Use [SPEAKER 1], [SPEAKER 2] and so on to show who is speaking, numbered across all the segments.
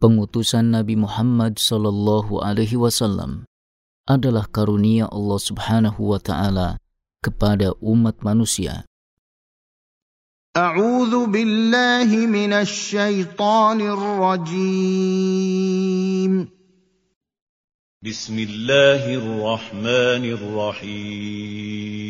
[SPEAKER 1] pengutusan Nabi Muhammad sallallahu alaihi wasallam adalah karunia Allah Subhanahu wa taala kepada umat manusia.
[SPEAKER 2] A'udzu billahi
[SPEAKER 3] minasy syaithanir rajim. Bismillahirrahmanirrahim.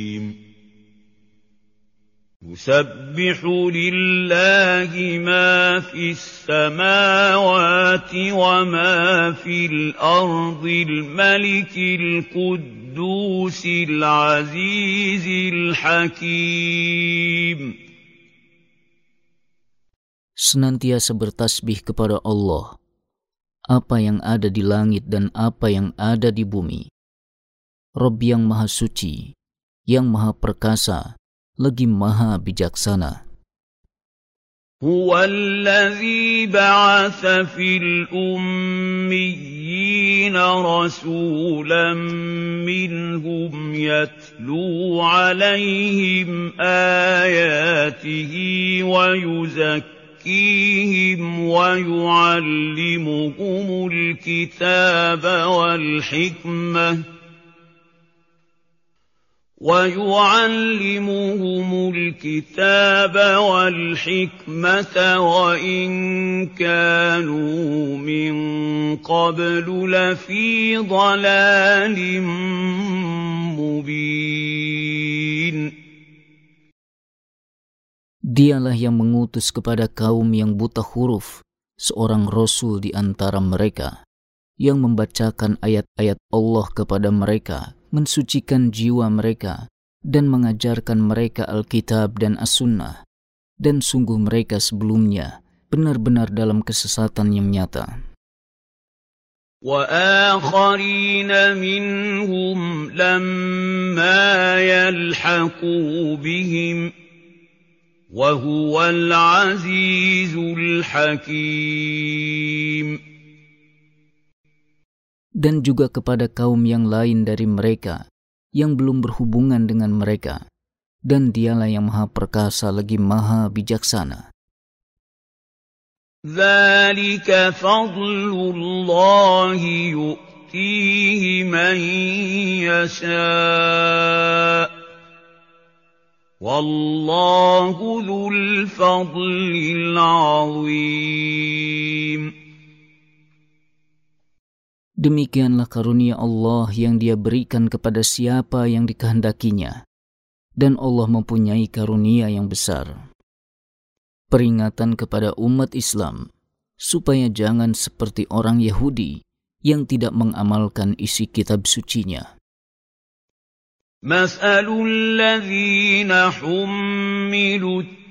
[SPEAKER 3] يسبح لله ما في السماوات وما في الارض الملك القدوس العزيز الحكيم
[SPEAKER 1] Senantiasa bertasbih kepada Allah, apa yang ada di langit dan apa yang ada di bumi. Rob yang maha suci, yang maha perkasa, lagi maha bijaksana.
[SPEAKER 3] هو الذي بعث في الأميين رسولا منهم يتلو عليهم آياته ويزكيهم ويعلمهم الكتاب والحكمة ويعلمهم الكتاب والحكمة وإن كانوا من قبل لفي ضلال مبين
[SPEAKER 1] Dialah yang mengutus kepada kaum yang buta huruf seorang rasul di antara mereka yang membacakan ayat-ayat Allah kepada mereka mensucikan jiwa mereka dan mengajarkan mereka Alkitab dan As-Sunnah, dan sungguh mereka sebelumnya benar-benar dalam kesesatan yang nyata.
[SPEAKER 3] وآخرين منهم لما يلحقوا بهم وهو العزيز الحكيم
[SPEAKER 1] dan juga kepada kaum yang lain dari mereka yang belum berhubungan dengan mereka, dan dialah yang maha perkasa lagi maha bijaksana.
[SPEAKER 3] ذلك فضل الله يؤتيه من يشاء والله ذو الفضل العظيم
[SPEAKER 1] Demikianlah karunia Allah yang dia berikan kepada siapa yang dikehendakinya. Dan Allah mempunyai karunia yang besar. Peringatan kepada umat Islam, supaya jangan seperti orang Yahudi yang tidak mengamalkan isi kitab sucinya.
[SPEAKER 3] مثل الذين حملوا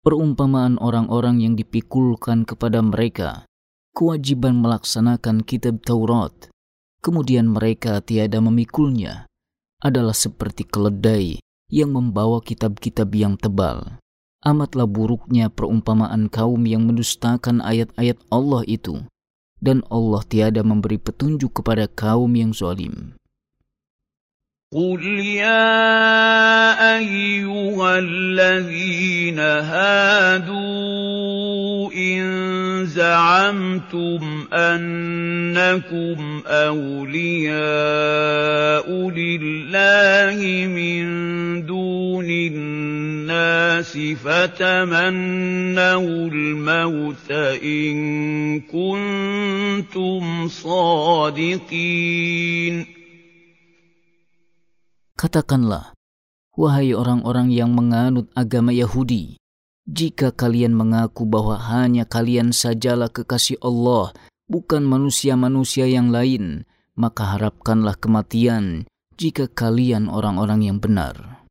[SPEAKER 1] Perumpamaan orang-orang yang dipikulkan kepada mereka kewajiban melaksanakan kitab Taurat, kemudian mereka tiada memikulnya, adalah seperti keledai yang membawa kitab-kitab yang tebal. Amatlah buruknya perumpamaan kaum yang mendustakan ayat-ayat Allah itu dan Allah tiada memberi petunjuk kepada kaum yang zalim.
[SPEAKER 3] قل يا أيها الذين هادوا إن زعمتم أنكم أولياء لله من دون الناس فتمنوا الموت إن كنتم صادقين
[SPEAKER 1] Katakanlah, wahai orang-orang yang menganut agama Yahudi, jika kalian mengaku bahwa hanya kalian sajalah kekasih Allah, bukan manusia-manusia yang lain, maka harapkanlah kematian jika kalian orang-orang yang benar.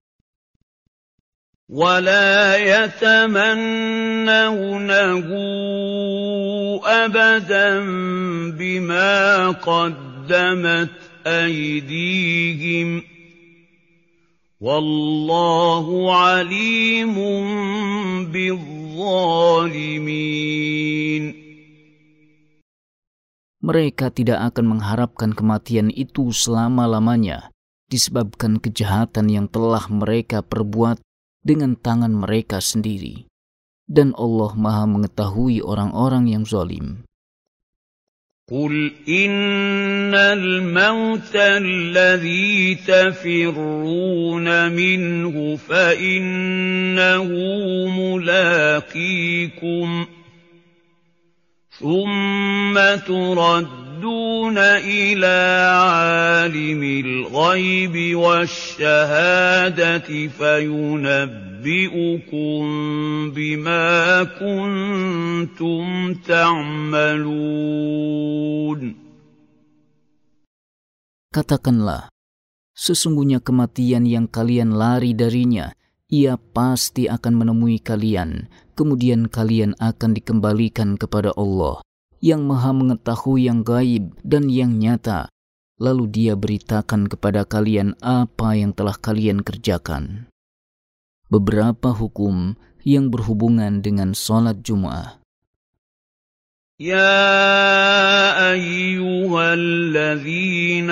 [SPEAKER 3] ولا يتمنونه أبدا بما قدمت أيديهم والله عليم بالظالمين
[SPEAKER 1] Mereka tidak akan mengharapkan kematian itu selama-lamanya disebabkan kejahatan yang telah mereka perbuat dengan tangan mereka sendiri. Dan Allah maha mengetahui orang-orang yang zalim.
[SPEAKER 3] قل إن الموت الذي تفرون منه فإنه ملاقيكم ثم تردون إلى عالم الغيب والشهادة فينبئكم بما كنتم تعملون
[SPEAKER 1] Katakanlah, sesungguhnya kematian yang kalian lari darinya, ia pasti akan menemui kalian, kemudian kalian akan dikembalikan kepada Allah yang maha mengetahui yang gaib dan yang nyata. Lalu dia beritakan kepada kalian apa yang telah kalian kerjakan. Beberapa hukum yang berhubungan dengan sholat Jum'ah.
[SPEAKER 3] يا أيها الذين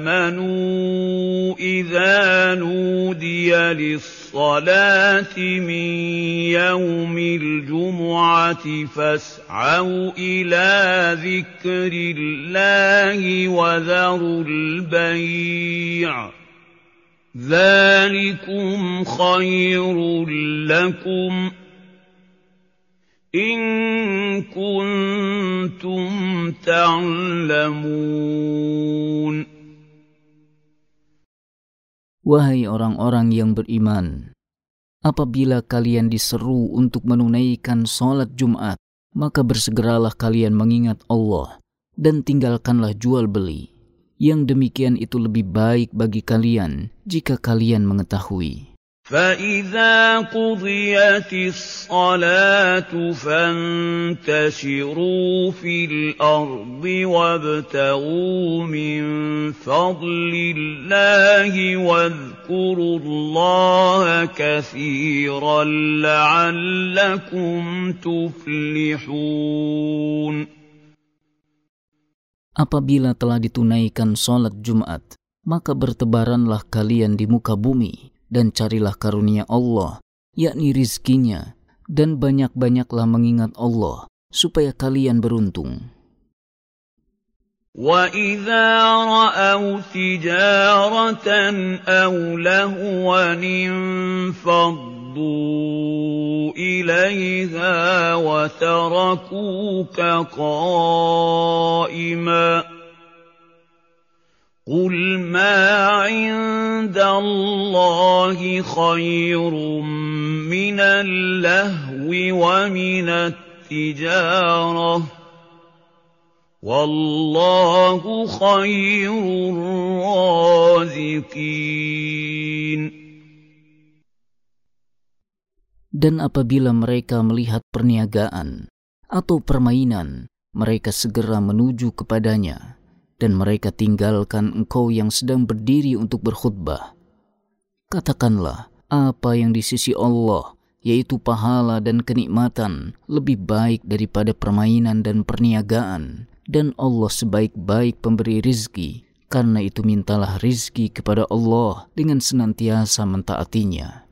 [SPEAKER 3] آمنوا إذا نودي للصلاة من يوم الجمعة فاسعوا إلى ذكر الله وذروا البيع ذلكم خير لكم إن كنتم تعلمون
[SPEAKER 1] Wahai orang-orang yang beriman, apabila kalian diseru untuk menunaikan sholat Jumat, maka bersegeralah kalian mengingat Allah dan tinggalkanlah jual beli. Yang demikian itu lebih baik bagi kalian jika kalian mengetahui.
[SPEAKER 3] فإذا قضيت الصلاة فانتشروا في الأرض وابتغوا من فضل الله واذكروا الله كثيرا لعلكم تفلحون
[SPEAKER 1] Apabila telah ditunaikan sholat Jumat, maka bertebaranlah kalian di muka bumi dan carilah karunia Allah, yakni rizkinya, dan banyak-banyaklah mengingat Allah, supaya kalian beruntung.
[SPEAKER 3] وَإِذَا رَأَوْا تِجَارَةً أَوْ لَهْوًا انفَضُّوا إِلَيْهَا وَتَرَكُوكَ قَائِمًا قُلْ مَا عِندَ اللَّهِ خَيْرٌ مِّنَ اللَّهْوِ وَمِنَ التِّجَارَةِ ۚ وَاللَّهُ خَيْرُ الرَّازِقِينَ
[SPEAKER 1] Dan apabila mereka melihat perniagaan atau permainan, mereka segera menuju kepadanya dan mereka tinggalkan engkau yang sedang berdiri untuk berkhutbah. Katakanlah, apa yang di sisi Allah, yaitu pahala dan kenikmatan, lebih baik daripada permainan dan perniagaan, dan Allah sebaik-baik pemberi rizki. Karena itu mintalah rizki kepada Allah dengan senantiasa mentaatinya.